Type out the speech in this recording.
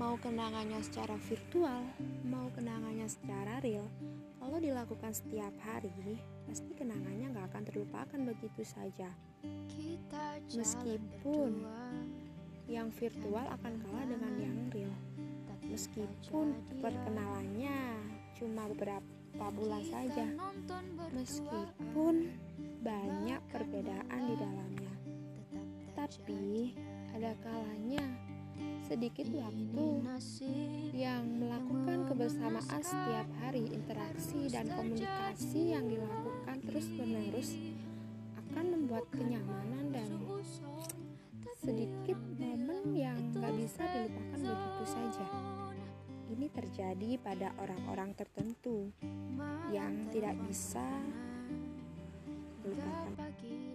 mau kenangannya secara virtual, mau kenangannya secara real, kalau dilakukan setiap hari, pasti kenangannya nggak akan terlupakan begitu saja. Meskipun yang virtual akan kalah dengan yang real, meskipun perkenalannya cuma beberapa bulan saja, meskipun banyak perbedaan di dalamnya, tapi ada kalanya sedikit waktu yang melakukan kebersamaan setiap hari interaksi dan komunikasi yang dilakukan terus-menerus akan membuat kenyamanan dan sedikit momen yang gak bisa dilupakan begitu saja. Ini terjadi pada orang-orang tertentu yang tidak bisa dilupakan.